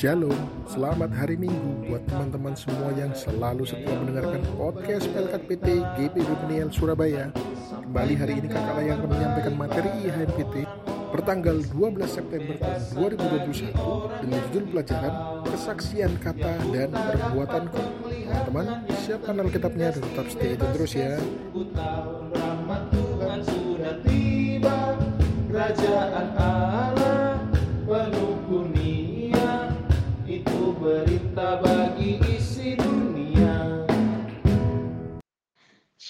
Shalom, selamat hari Minggu buat teman-teman semua yang selalu setia mendengarkan podcast Pelkat PT GP Buniel Surabaya. Kembali hari ini kakak layar akan menyampaikan materi IHMPT pertanggal 12 September tahun 2021 dengan judul pelajaran kesaksian kata dan perbuatanku. Teman-teman, siapkan Alkitabnya dan tetap stay itu terus ya. Kerajaan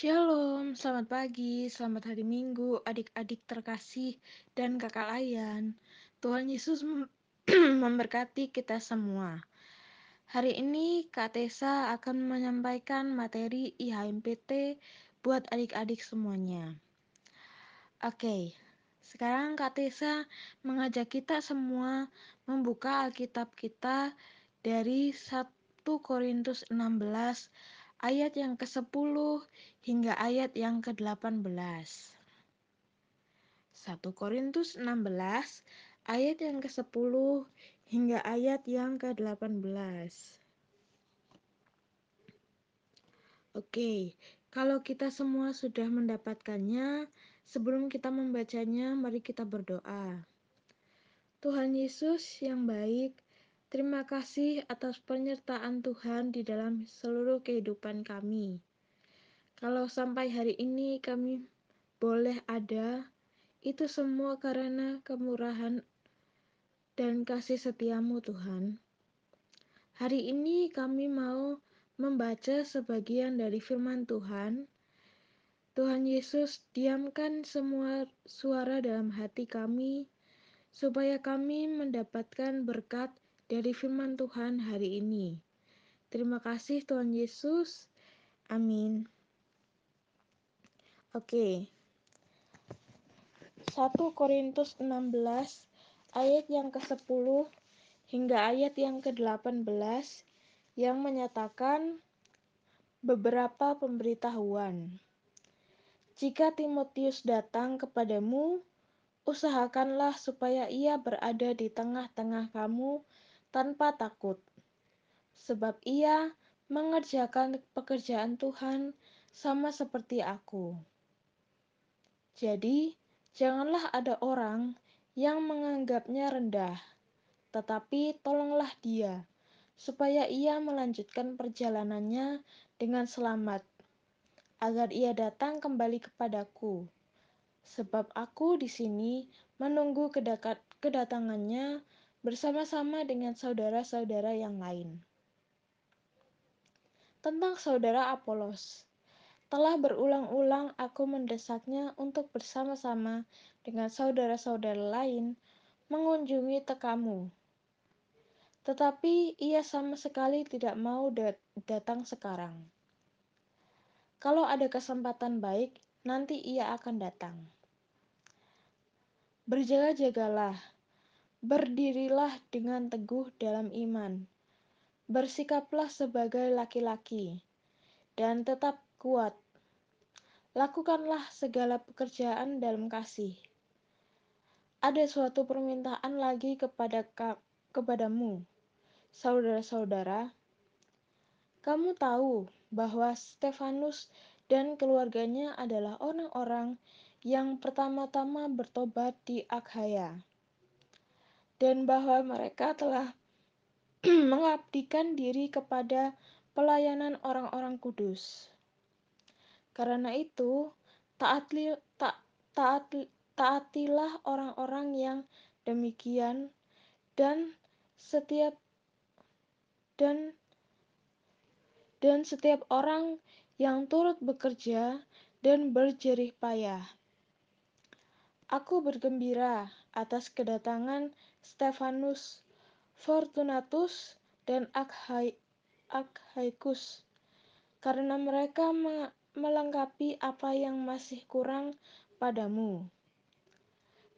Shalom, selamat pagi, selamat hari Minggu, adik-adik terkasih dan kakak layan. Tuhan Yesus mem- memberkati kita semua. Hari ini Kak Tessa akan menyampaikan materi IHMPT buat adik-adik semuanya. Oke, sekarang Kak Tessa mengajak kita semua membuka Alkitab kita dari 1 Korintus 16 ayat yang ke-10 hingga ayat yang ke-18. 1 Korintus 16 ayat yang ke-10 hingga ayat yang ke-18. Oke, kalau kita semua sudah mendapatkannya, sebelum kita membacanya, mari kita berdoa. Tuhan Yesus yang baik, terima kasih atas penyertaan Tuhan di dalam seluruh kehidupan kami. Kalau sampai hari ini kami boleh ada, itu semua karena kemurahan dan kasih setiamu Tuhan. Hari ini kami mau membaca sebagian dari firman Tuhan. Tuhan Yesus, diamkan semua suara dalam hati kami, supaya kami mendapatkan berkat dari firman Tuhan hari ini. Terima kasih Tuhan Yesus. Amin. Oke. 1 Korintus 16 ayat yang ke-10 hingga ayat yang ke-18 yang menyatakan beberapa pemberitahuan. Jika Timotius datang kepadamu, usahakanlah supaya ia berada di tengah-tengah kamu tanpa takut, sebab ia mengerjakan pekerjaan Tuhan sama seperti aku. Jadi, janganlah ada orang yang menganggapnya rendah, tetapi tolonglah dia, supaya ia melanjutkan perjalanannya dengan selamat, agar ia datang kembali kepadaku. Sebab aku di sini menunggu kedatangannya bersama-sama dengan saudara-saudara yang lain. Tentang saudara Apolos, telah berulang-ulang aku mendesaknya untuk bersama-sama dengan saudara-saudara lain mengunjungi tekamu. Tetapi ia sama sekali tidak mau dat datang sekarang. Kalau ada kesempatan baik, nanti ia akan datang. Berjaga-jagalah, berdirilah dengan teguh dalam iman, bersikaplah sebagai laki-laki, dan tetap kuat. Lakukanlah segala pekerjaan dalam kasih. Ada suatu permintaan lagi kepada kepadamu, saudara-saudara. Kamu tahu bahwa Stefanus dan keluarganya adalah orang-orang yang pertama-tama bertobat di Akhaya, dan bahwa mereka telah mengabdikan diri kepada pelayanan orang-orang kudus. Karena itu, taatli, ta, taat, taatilah orang-orang yang demikian dan setiap dan dan setiap orang yang turut bekerja dan berjerih payah. Aku bergembira atas kedatangan Stefanus, Fortunatus, dan Akhai, Akhaikus, karena mereka me melengkapi apa yang masih kurang padamu.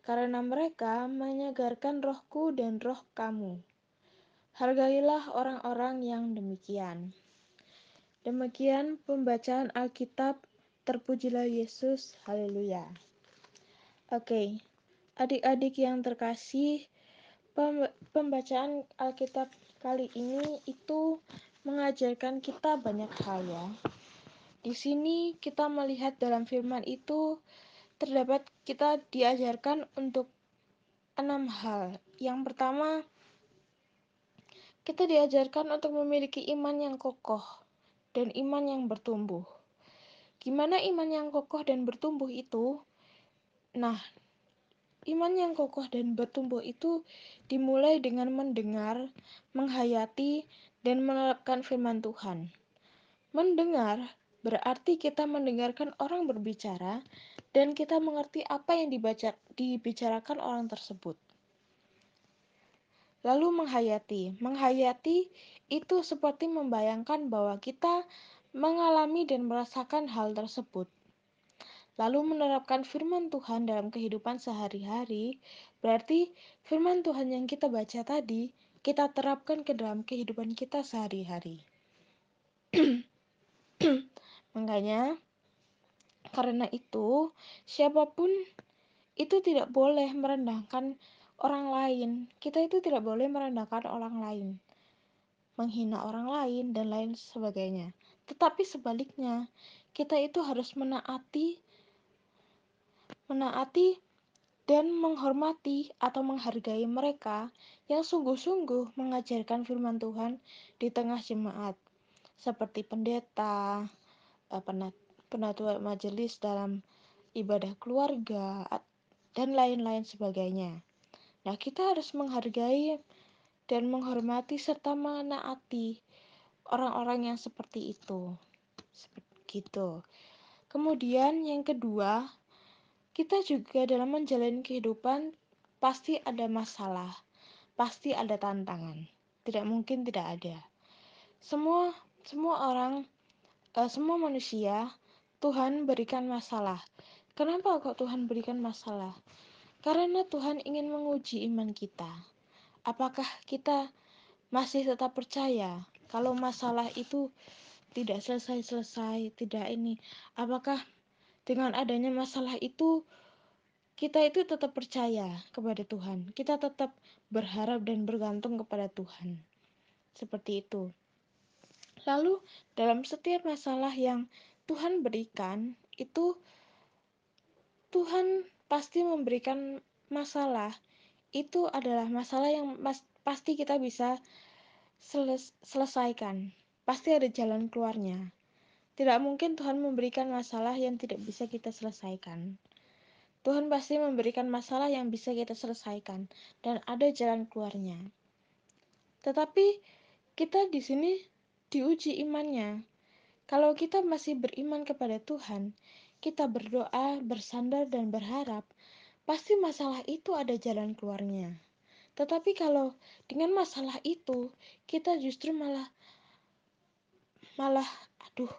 Karena mereka menyegarkan rohku dan roh kamu. Hargailah orang-orang yang demikian. Demikian pembacaan Alkitab. Terpujilah Yesus. Haleluya. Oke, adik-adik yang terkasih, pembacaan Alkitab kali ini itu mengajarkan kita banyak hal ya. Di sini kita melihat dalam firman itu terdapat kita diajarkan untuk enam hal. Yang pertama, kita diajarkan untuk memiliki iman yang kokoh dan iman yang bertumbuh. Gimana iman yang kokoh dan bertumbuh itu? Nah, iman yang kokoh dan bertumbuh itu dimulai dengan mendengar, menghayati, dan menerapkan firman Tuhan. Mendengar berarti kita mendengarkan orang berbicara dan kita mengerti apa yang dibaca, dibicarakan orang tersebut. Lalu menghayati. Menghayati itu seperti membayangkan bahwa kita mengalami dan merasakan hal tersebut. Lalu menerapkan firman Tuhan dalam kehidupan sehari-hari, berarti firman Tuhan yang kita baca tadi, kita terapkan ke dalam kehidupan kita sehari-hari. Makanya, karena itu, siapa pun itu tidak boleh merendahkan orang lain. Kita itu tidak boleh merendahkan orang lain, menghina orang lain, dan lain sebagainya. Tetapi sebaliknya, kita itu harus menaati, menaati dan menghormati atau menghargai mereka yang sungguh-sungguh mengajarkan firman Tuhan di tengah jemaat seperti pendeta, eh, penatua majelis dalam ibadah keluarga, dan lain-lain sebagainya. Nah, kita harus menghargai dan menghormati serta menaati orang-orang yang seperti itu. Seperti gitu. Kemudian yang kedua, kita juga dalam menjalani kehidupan pasti ada masalah, pasti ada tantangan. Tidak mungkin tidak ada. Semua semua orang, uh, semua manusia, Tuhan berikan masalah. Kenapa kok Tuhan berikan masalah? Karena Tuhan ingin menguji iman kita. Apakah kita masih tetap percaya kalau masalah itu tidak selesai-selesai, tidak ini? Apakah dengan adanya masalah itu kita itu tetap percaya kepada Tuhan. Kita tetap berharap dan bergantung kepada Tuhan. Seperti itu. Lalu dalam setiap masalah yang Tuhan berikan itu Tuhan pasti memberikan masalah itu adalah masalah yang mas, pasti kita bisa seles, selesaikan. Pasti ada jalan keluarnya. Tidak mungkin Tuhan memberikan masalah yang tidak bisa kita selesaikan. Tuhan pasti memberikan masalah yang bisa kita selesaikan dan ada jalan keluarnya. Tetapi kita di sini diuji imannya. Kalau kita masih beriman kepada Tuhan, kita berdoa, bersandar, dan berharap, pasti masalah itu ada jalan keluarnya. Tetapi kalau dengan masalah itu, kita justru malah malah aduh,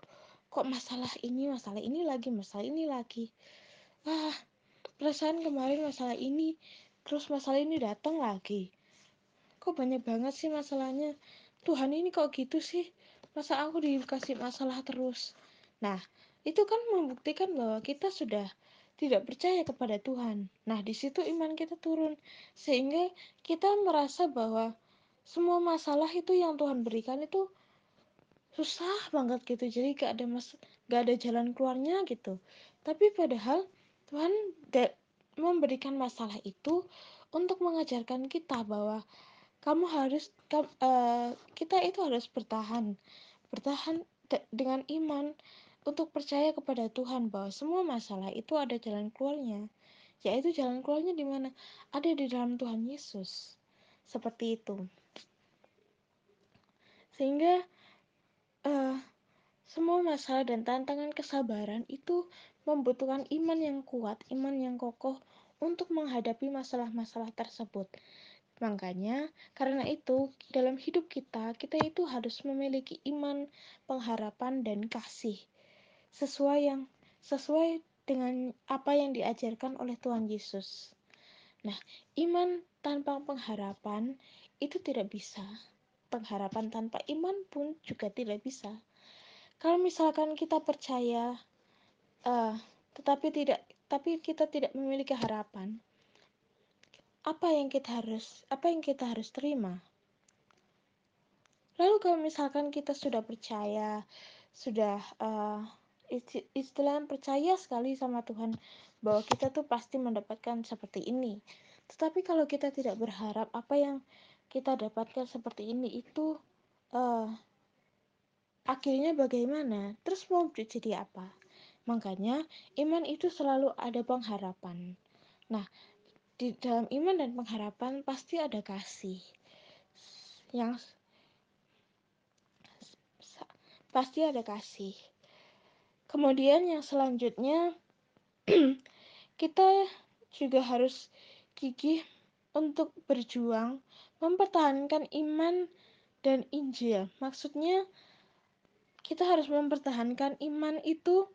kok masalah ini, masalah ini lagi, masalah ini lagi. Wah, perasaan kemarin masalah ini, terus masalah ini datang lagi. Kok banyak banget sih masalahnya? Tuhan ini kok gitu sih? masa aku dikasih masalah terus nah itu kan membuktikan bahwa kita sudah tidak percaya kepada Tuhan nah di situ iman kita turun sehingga kita merasa bahwa semua masalah itu yang Tuhan berikan itu susah banget gitu. Jadi gak ada mas gak ada jalan keluarnya gitu. Tapi padahal Tuhan memberikan masalah itu untuk mengajarkan kita bahwa kamu harus uh, kita itu harus bertahan. Bertahan dengan iman untuk percaya kepada Tuhan bahwa semua masalah itu ada jalan keluarnya. Yaitu jalan keluarnya di mana? Ada di dalam Tuhan Yesus. Seperti itu. Sehingga uh, semua masalah dan tantangan kesabaran itu membutuhkan iman yang kuat, iman yang kokoh untuk menghadapi masalah-masalah tersebut. Makanya, karena itu, dalam hidup kita, kita itu harus memiliki iman, pengharapan, dan kasih. Sesuai yang sesuai dengan apa yang diajarkan oleh Tuhan Yesus. Nah, iman tanpa pengharapan itu tidak bisa. Pengharapan tanpa iman pun juga tidak bisa. Kalau misalkan kita percaya, uh, tetapi tidak, tapi kita tidak memiliki harapan, apa yang kita harus apa yang kita harus terima lalu kalau misalkan kita sudah percaya sudah uh, istilah percaya sekali sama Tuhan bahwa kita tuh pasti mendapatkan seperti ini tetapi kalau kita tidak berharap apa yang kita dapatkan seperti ini itu uh, akhirnya bagaimana? Terus mau jadi apa? Makanya iman itu selalu ada pengharapan. Nah di dalam iman dan pengharapan pasti ada kasih. Yang pasti ada kasih. Kemudian yang selanjutnya kita juga harus gigih untuk berjuang mempertahankan iman dan Injil. Maksudnya kita harus mempertahankan iman itu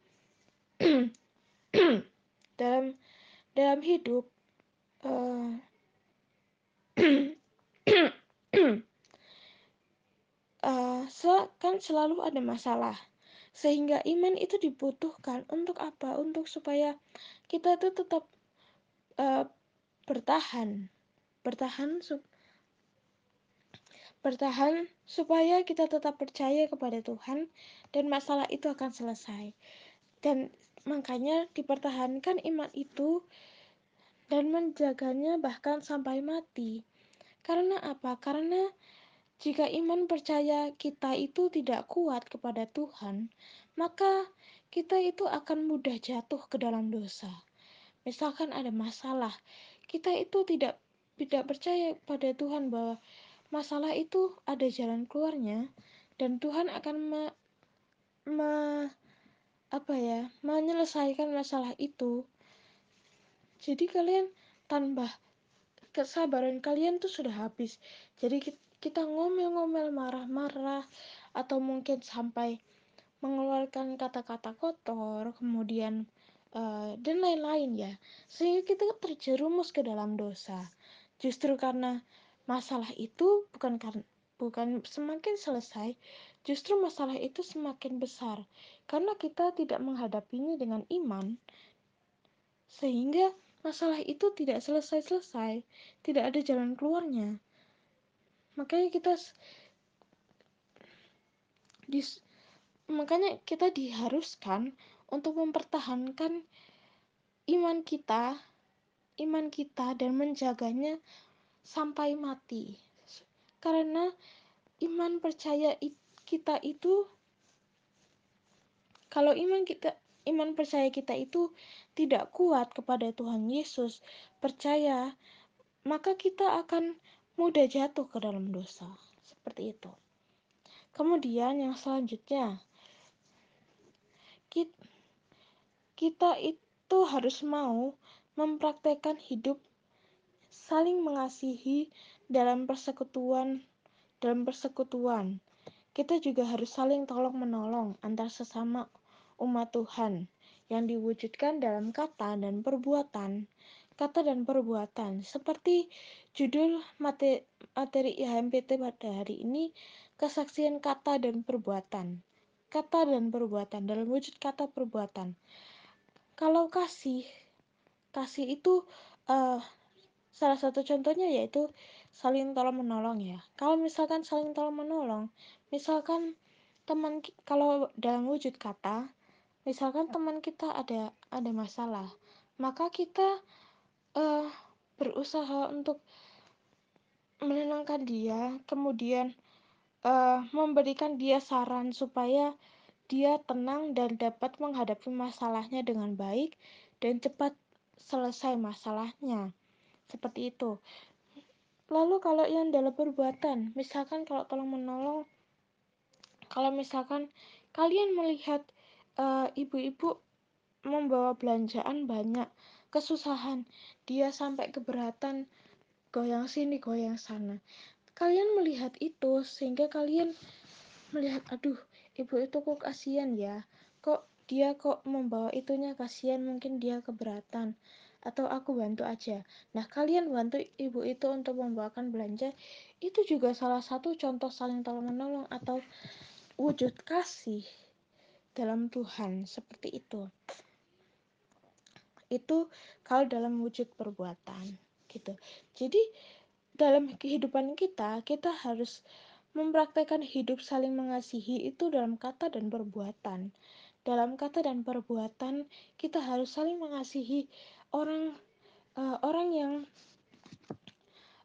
dalam dalam hidup uh, uh, kan selalu ada masalah. Sehingga iman itu dibutuhkan untuk apa? Untuk supaya kita itu tetap uh, bertahan bertahan bertahan supaya kita tetap percaya kepada Tuhan dan masalah itu akan selesai. Dan makanya dipertahankan iman itu dan menjaganya bahkan sampai mati. Karena apa? Karena jika iman percaya kita itu tidak kuat kepada Tuhan, maka kita itu akan mudah jatuh ke dalam dosa. Misalkan ada masalah, kita itu tidak tidak percaya pada Tuhan bahwa masalah itu ada jalan keluarnya dan Tuhan akan me, me, apa ya menyelesaikan masalah itu. Jadi kalian tanpa kesabaran kalian tuh sudah habis. Jadi kita ngomel-ngomel marah-marah atau mungkin sampai mengeluarkan kata-kata kotor kemudian uh, dan lain-lain ya. Sehingga kita terjerumus ke dalam dosa justru karena masalah itu bukan karena bukan semakin selesai, justru masalah itu semakin besar karena kita tidak menghadapinya dengan iman, sehingga masalah itu tidak selesai-selesai, tidak ada jalan keluarnya. Makanya kita dis, makanya kita diharuskan untuk mempertahankan iman kita, iman kita dan menjaganya sampai mati. Karena iman percaya kita itu kalau iman kita iman percaya kita itu tidak kuat kepada Tuhan Yesus, percaya, maka kita akan mudah jatuh ke dalam dosa. Seperti itu. Kemudian yang selanjutnya, kita itu harus mau mempraktekkan hidup saling mengasihi dalam persekutuan dalam persekutuan. Kita juga harus saling tolong menolong antar sesama umat Tuhan yang diwujudkan dalam kata dan perbuatan. Kata dan perbuatan seperti judul materi, materi IHMPT pada hari ini kesaksian kata dan perbuatan. Kata dan perbuatan dalam wujud kata perbuatan. Kalau kasih kasih itu uh, Salah satu contohnya yaitu saling tolong menolong ya. Kalau misalkan saling tolong menolong, misalkan teman kalau dalam wujud kata, misalkan teman kita ada ada masalah, maka kita uh, berusaha untuk menenangkan dia, kemudian uh, memberikan dia saran supaya dia tenang dan dapat menghadapi masalahnya dengan baik dan cepat selesai masalahnya. Seperti itu. Lalu kalau yang dalam perbuatan misalkan kalau tolong menolong kalau misalkan kalian melihat eh, ibu-ibu uh, membawa belanjaan banyak kesusahan dia sampai keberatan goyang sini goyang sana. Kalian melihat itu sehingga kalian melihat aduh ibu itu kok kasihan ya kok dia kok membawa itunya kasihan mungkin dia keberatan atau aku bantu aja. Nah, kalian bantu ibu itu untuk membawakan belanja, itu juga salah satu contoh saling tolong menolong atau wujud kasih dalam Tuhan seperti itu. Itu kalau dalam wujud perbuatan gitu. Jadi dalam kehidupan kita, kita harus mempraktekkan hidup saling mengasihi itu dalam kata dan perbuatan. Dalam kata dan perbuatan kita harus saling mengasihi orang uh, orang yang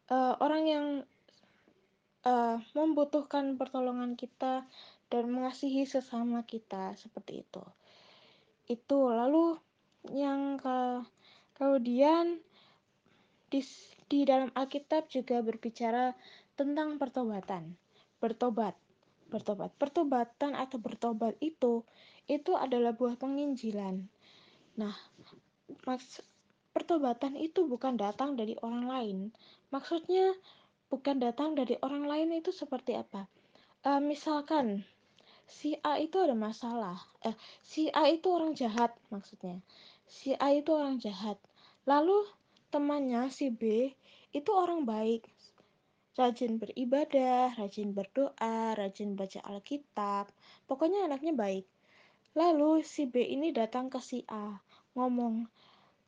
uh, orang yang uh, membutuhkan pertolongan kita dan mengasihi sesama kita seperti itu. Itu lalu yang ke kemudian di, di dalam Alkitab juga berbicara tentang pertobatan. Bertobat. Bertobat. Pertobatan atau bertobat itu itu adalah buah penginjilan. Nah, maks pertobatan itu bukan datang dari orang lain. Maksudnya bukan datang dari orang lain itu seperti apa? Uh, misalkan si A itu ada masalah, eh, si A itu orang jahat maksudnya. Si A itu orang jahat. Lalu temannya si B itu orang baik, rajin beribadah, rajin berdoa, rajin baca Alkitab. Pokoknya anaknya baik. Lalu si B ini datang ke si A, ngomong,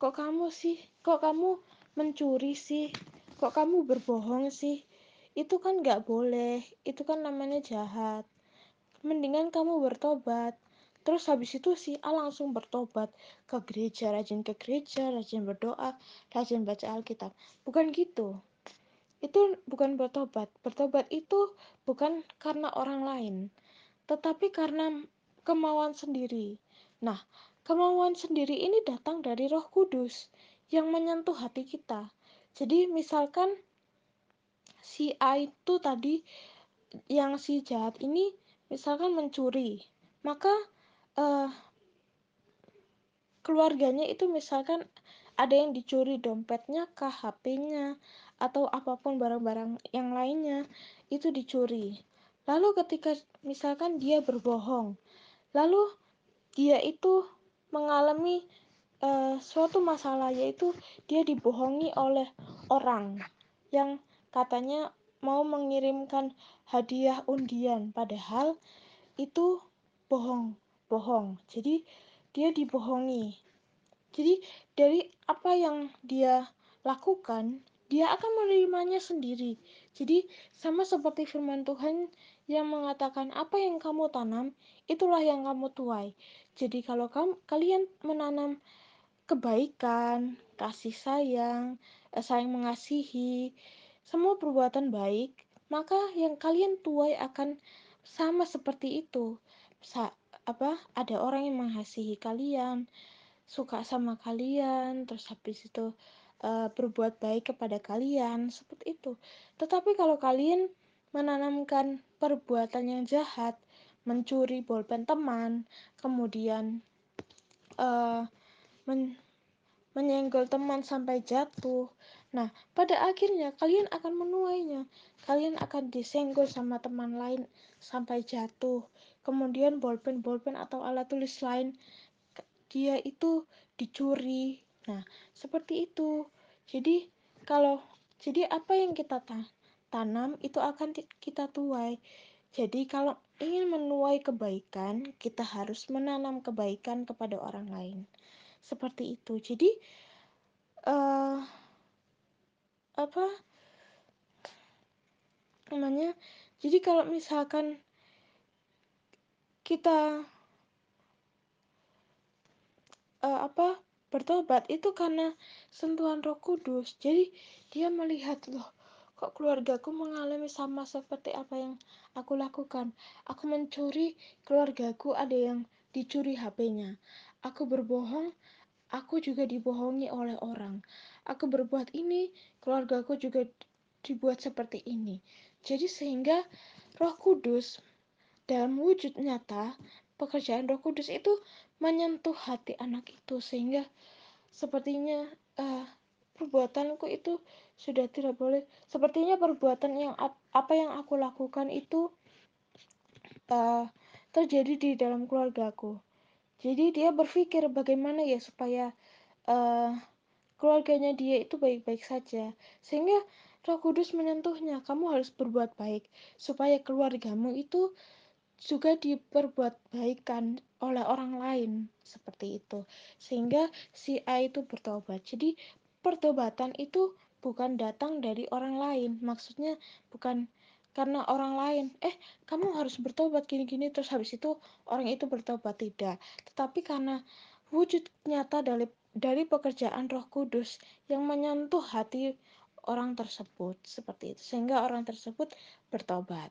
"Kok kamu sih? Kok kamu mencuri sih? kok kamu berbohong sih? Itu kan gak boleh itu kan namanya jahat. Mendingan kamu bertobat. Terus habis itu si A langsung bertobat ke gereja rajin ke gereja rajin berdoa rajin baca Alkitab. Bukan gitu. Itu bukan bertobat. Bertobat itu bukan karena orang lain tetapi karena kemauan sendiri. Nah kemauan sendiri ini datang dari roh kudus yang menyentuh hati kita. Jadi misalkan si A itu tadi yang si jahat ini misalkan mencuri maka uh, keluarganya itu misalkan ada yang dicuri dompetnya kah HP-nya atau apa pun barang-barang yang lainnya itu dicuri. Lalu ketika misalkan dia berbohong lalu dia itu mengalami uh, suatu masalah yaitu dia dibohongi oleh orang yang katanya mau mengirimkan hadiah undian. Padahal itu bohong bohong. Jadi dia dibohongi. Jadi dari apa yang dia lakukan dia akan menerimanya sendiri. Jadi sama seperti firman Tuhan yang mengatakan apa yang kamu tanam itulah yang kamu tuai jadi kalau kamu kalian menanam kebaikan, kasih sayang, eh, saling mengasihi, semua perbuatan baik, maka yang kalian tuai akan sama seperti itu. Sa apa ada orang yang mengasihi kalian, suka sama kalian, terus habis itu uh, berbuat baik kepada kalian, seperti itu. Tetapi kalau kalian menanamkan perbuatan yang jahat, mencuri bolpen teman, kemudian uh, men menyenggol teman sampai jatuh. Nah, pada akhirnya kalian akan menuainya. Kalian akan disenggol sama teman lain sampai jatuh. Kemudian bolpen-bolpen atau alat tulis lain dia itu dicuri. Nah, seperti itu. Jadi, kalau jadi apa yang kita tanam itu akan kita tuai. Jadi, kalau ingin menuai kebaikan, kita harus menanam kebaikan kepada orang lain. Seperti itu. Jadi uh, apa namanya jadi kalau misalkan kita uh, apa bertobat itu karena sentuhan Roh Kudus. Jadi dia melihat loh kok keluargaku mengalami sama seperti apa yang aku lakukan aku mencuri keluargaku ada yang dicuri HP-nya aku berbohong aku juga dibohongi oleh orang. Aku berbuat ini, keluargaku juga dibuat seperti ini. Jadi sehingga Roh Kudus dalam wujud nyata pekerjaan Roh Kudus itu menyentuh hati anak itu sehingga sepertinya uh, perbuatanku itu sudah tidak boleh. Sepertinya perbuatan yang apa yang aku lakukan itu uh, terjadi di dalam keluargaku. Jadi dia berpikir bagaimana ya supaya uh, keluarganya dia itu baik-baik saja. Sehingga Roh Kudus menyentuhnya kamu harus berbuat baik supaya keluargamu itu juga diperbuat baikkan oleh orang lain. Seperti itu. Sehingga si A itu bertobat. Jadi pertobatan itu bukan datang dari orang lain. Maksudnya bukan karena orang lain. Eh kamu harus bertobat gini-gini terus habis itu orang itu bertobat. Tidak. Tetapi karena wujud nyata dari dari pekerjaan Roh Kudus yang menyentuh hati orang tersebut. Seperti itu. Sehingga orang tersebut bertobat.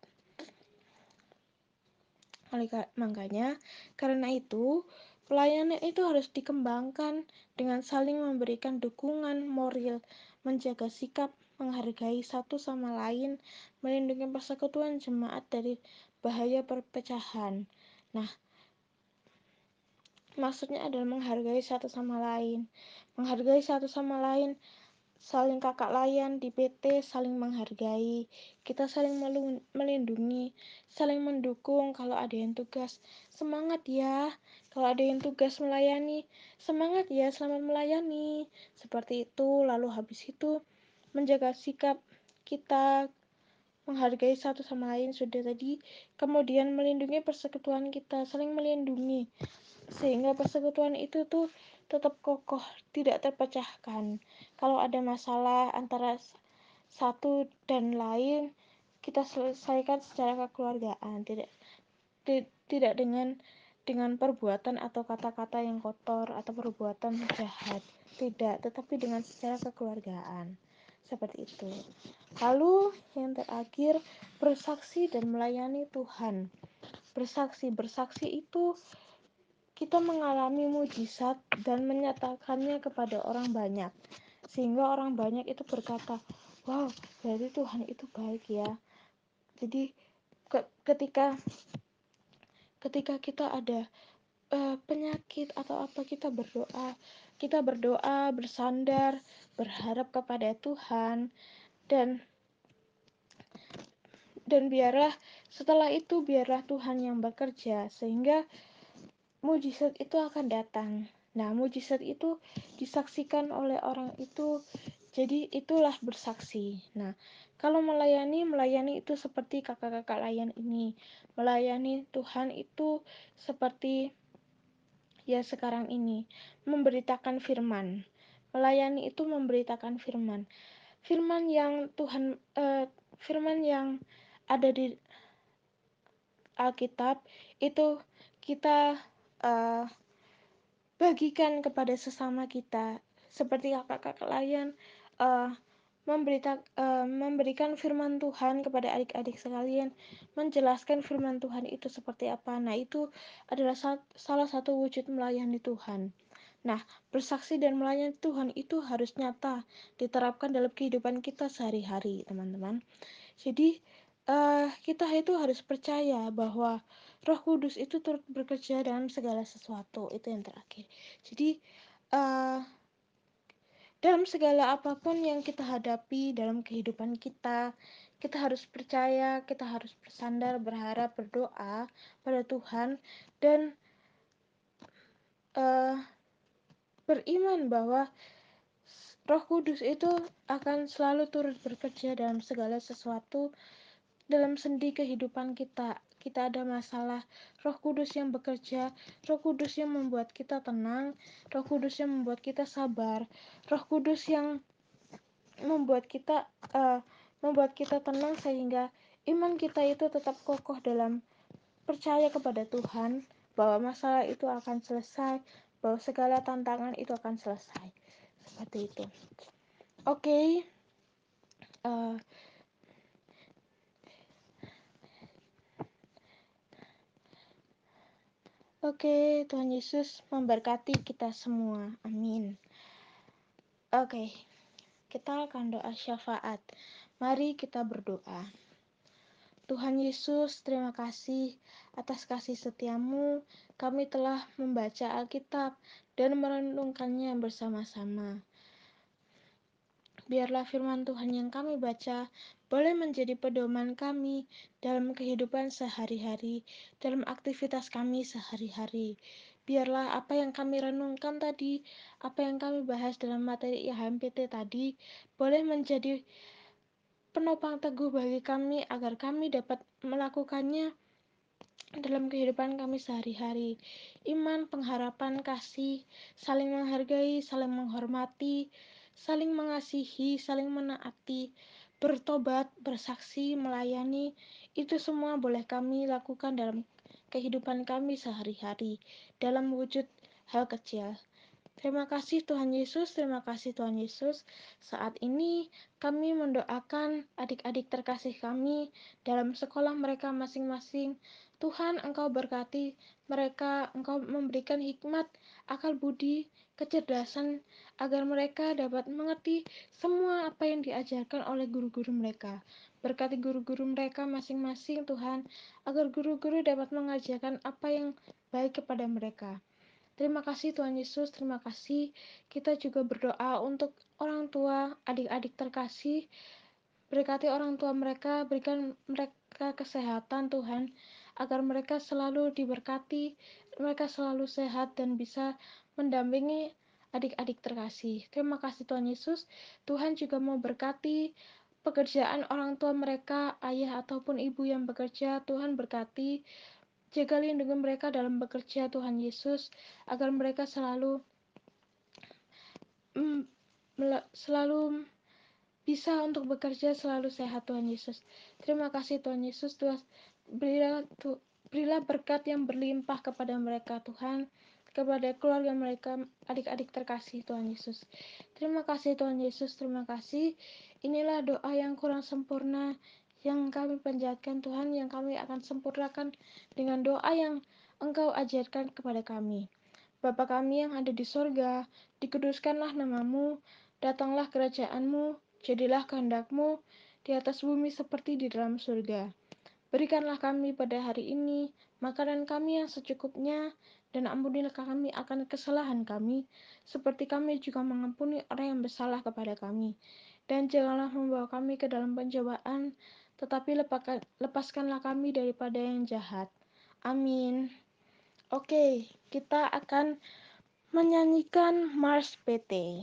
Makanya karena itu pelayanan itu harus dikembangkan dengan saling memberikan dukungan moral menjaga sikap menghargai satu sama lain melindungi persekutuan jemaat dari bahaya perpecahan. Nah maksudnya adalah menghargai satu sama lain. Menghargai satu sama lain saling kakak layan di PT, saling menghargai, kita saling melindungi, saling mendukung kalau ada yang tugas. Semangat ya, kalau ada yang tugas melayani, semangat ya, selamat melayani. Seperti itu, lalu habis itu menjaga sikap kita menghargai satu sama lain sudah tadi, kemudian melindungi persekutuan kita, saling melindungi sehingga persekutuan itu tuh tetap kokoh, tidak terpecahkan. Kalau ada masalah antara satu dan lain, kita selesaikan secara kekeluargaan, tidak tidak dengan dengan perbuatan atau kata-kata yang kotor atau perbuatan jahat, tidak, tetapi dengan secara kekeluargaan. Seperti itu. Lalu yang terakhir, bersaksi dan melayani Tuhan. Bersaksi, bersaksi itu kita mengalami mujizat dan menyatakannya kepada orang banyak. Sehingga orang banyak itu berkata wow berarti Tuhan itu baik ya. Jadi ke ketika ketika kita ada uh, penyakit atau apa kita berdoa kita berdoa bersandar berharap kepada Tuhan dan dan biarlah setelah itu biarlah Tuhan yang bekerja. Sehingga mujizat itu akan datang. Nah, mujizat itu disaksikan oleh orang itu, jadi itulah bersaksi. Nah, kalau melayani, melayani itu seperti kakak-kakak layan ini. Melayani Tuhan itu seperti ya sekarang ini, memberitakan firman. Melayani itu memberitakan firman. Firman yang Tuhan, eh, firman yang ada di Alkitab itu kita uh, bagikan kepada sesama kita seperti kakak-kakak lain uh, memberita, uh, memberikan firman Tuhan kepada adik-adik sekalian, menjelaskan firman Tuhan itu seperti apa. Nah, itu adalah salah satu wujud melayani Tuhan. Nah, bersaksi dan melayani Tuhan itu harus nyata diterapkan dalam kehidupan kita sehari-hari, teman-teman. Jadi, uh, kita itu harus percaya bahwa Roh Kudus itu turut bekerja dalam segala sesuatu itu yang terakhir. Jadi uh, dalam segala apa pun yang kita hadapi dalam kehidupan kita kita harus percaya kita harus bersandar berharap berdoa pada Tuhan dan uh, beriman bahwa Roh Kudus itu akan selalu turut bekerja dalam segala sesuatu dalam sendi kehidupan kita kita ada masalah, Roh Kudus yang bekerja, Roh Kudus yang membuat kita tenang, Roh Kudus yang membuat kita sabar, Roh Kudus yang membuat kita uh, membuat kita tenang sehingga iman kita itu tetap kokoh dalam percaya kepada Tuhan bahwa masalah itu akan selesai, bahwa segala tantangan itu akan selesai. Seperti itu. Oke. Okay. Uh, Oke, Tuhan Yesus memberkati kita semua. Amin. Oke, kita akan doa syafaat. Mari kita berdoa. Tuhan Yesus, terima kasih atas kasih setiamu. Kami telah membaca Alkitab dan merenungkannya bersama-sama. Biarlah firman Tuhan yang kami baca boleh menjadi pedoman kami dalam kehidupan sehari-hari, dalam aktivitas kami sehari-hari. Biarlah apa yang kami renungkan tadi, apa yang kami bahas dalam materi IHMPT tadi, boleh menjadi penopang teguh bagi kami agar kami dapat melakukannya dalam kehidupan kami sehari-hari. Iman, pengharapan, kasih, saling menghargai, saling menghormati, saling mengasihi, saling menaati, bertobat, bersaksi, melayani, itu semua boleh kami lakukan dalam kehidupan kami sehari-hari, dalam wujud hal kecil. Terima kasih Tuhan Yesus, terima kasih Tuhan Yesus. Saat ini kami mendoakan adik-adik terkasih kami dalam sekolah mereka masing-masing. Tuhan Engkau berkati mereka, Engkau memberikan hikmat, akal budi, kecerdasan, agar mereka dapat mengerti semua apa yang diajarkan oleh guru-guru mereka. Berkati guru-guru mereka masing-masing Tuhan, agar guru-guru dapat mengajarkan apa yang baik kepada mereka. Terima kasih Tuhan Yesus, terima kasih. Kita juga berdoa untuk orang tua, adik-adik terkasih. Berkati orang tua mereka, berikan mereka kesehatan Tuhan, agar mereka selalu diberkati, mereka selalu sehat dan bisa mendampingi adik-adik terkasih. Terima kasih Tuhan Yesus. Tuhan juga mau berkati pekerjaan orang tua mereka, ayah ataupun ibu yang bekerja. Tuhan berkati Jaga lindungi mereka dalam bekerja Tuhan Yesus agar mereka selalu mm, selalu bisa untuk bekerja selalu sehat Tuhan Yesus. Terima kasih Tuhan Yesus Tuhan berilah tu, berilah berkat yang berlimpah kepada mereka Tuhan kepada keluarga mereka adik-adik terkasih Tuhan Yesus. Terima kasih Tuhan Yesus, terima kasih. Inilah doa yang kurang sempurna yang kami panjatkan Tuhan, yang kami akan sempurnakan dengan doa yang Engkau ajarkan kepada kami. Bapa kami yang ada di sorga, dikuduskanlah namamu, datanglah kerajaanmu, jadilah kehendakmu di atas bumi seperti di dalam surga. Berikanlah kami pada hari ini makanan kami yang secukupnya, dan ampunilah kami akan kesalahan kami, seperti kami juga mengampuni orang yang bersalah kepada kami. Dan janganlah membawa kami ke dalam pencobaan, tetapi lepaskanlah kami daripada yang jahat. Amin. Oke, kita akan menyanyikan Mars PT.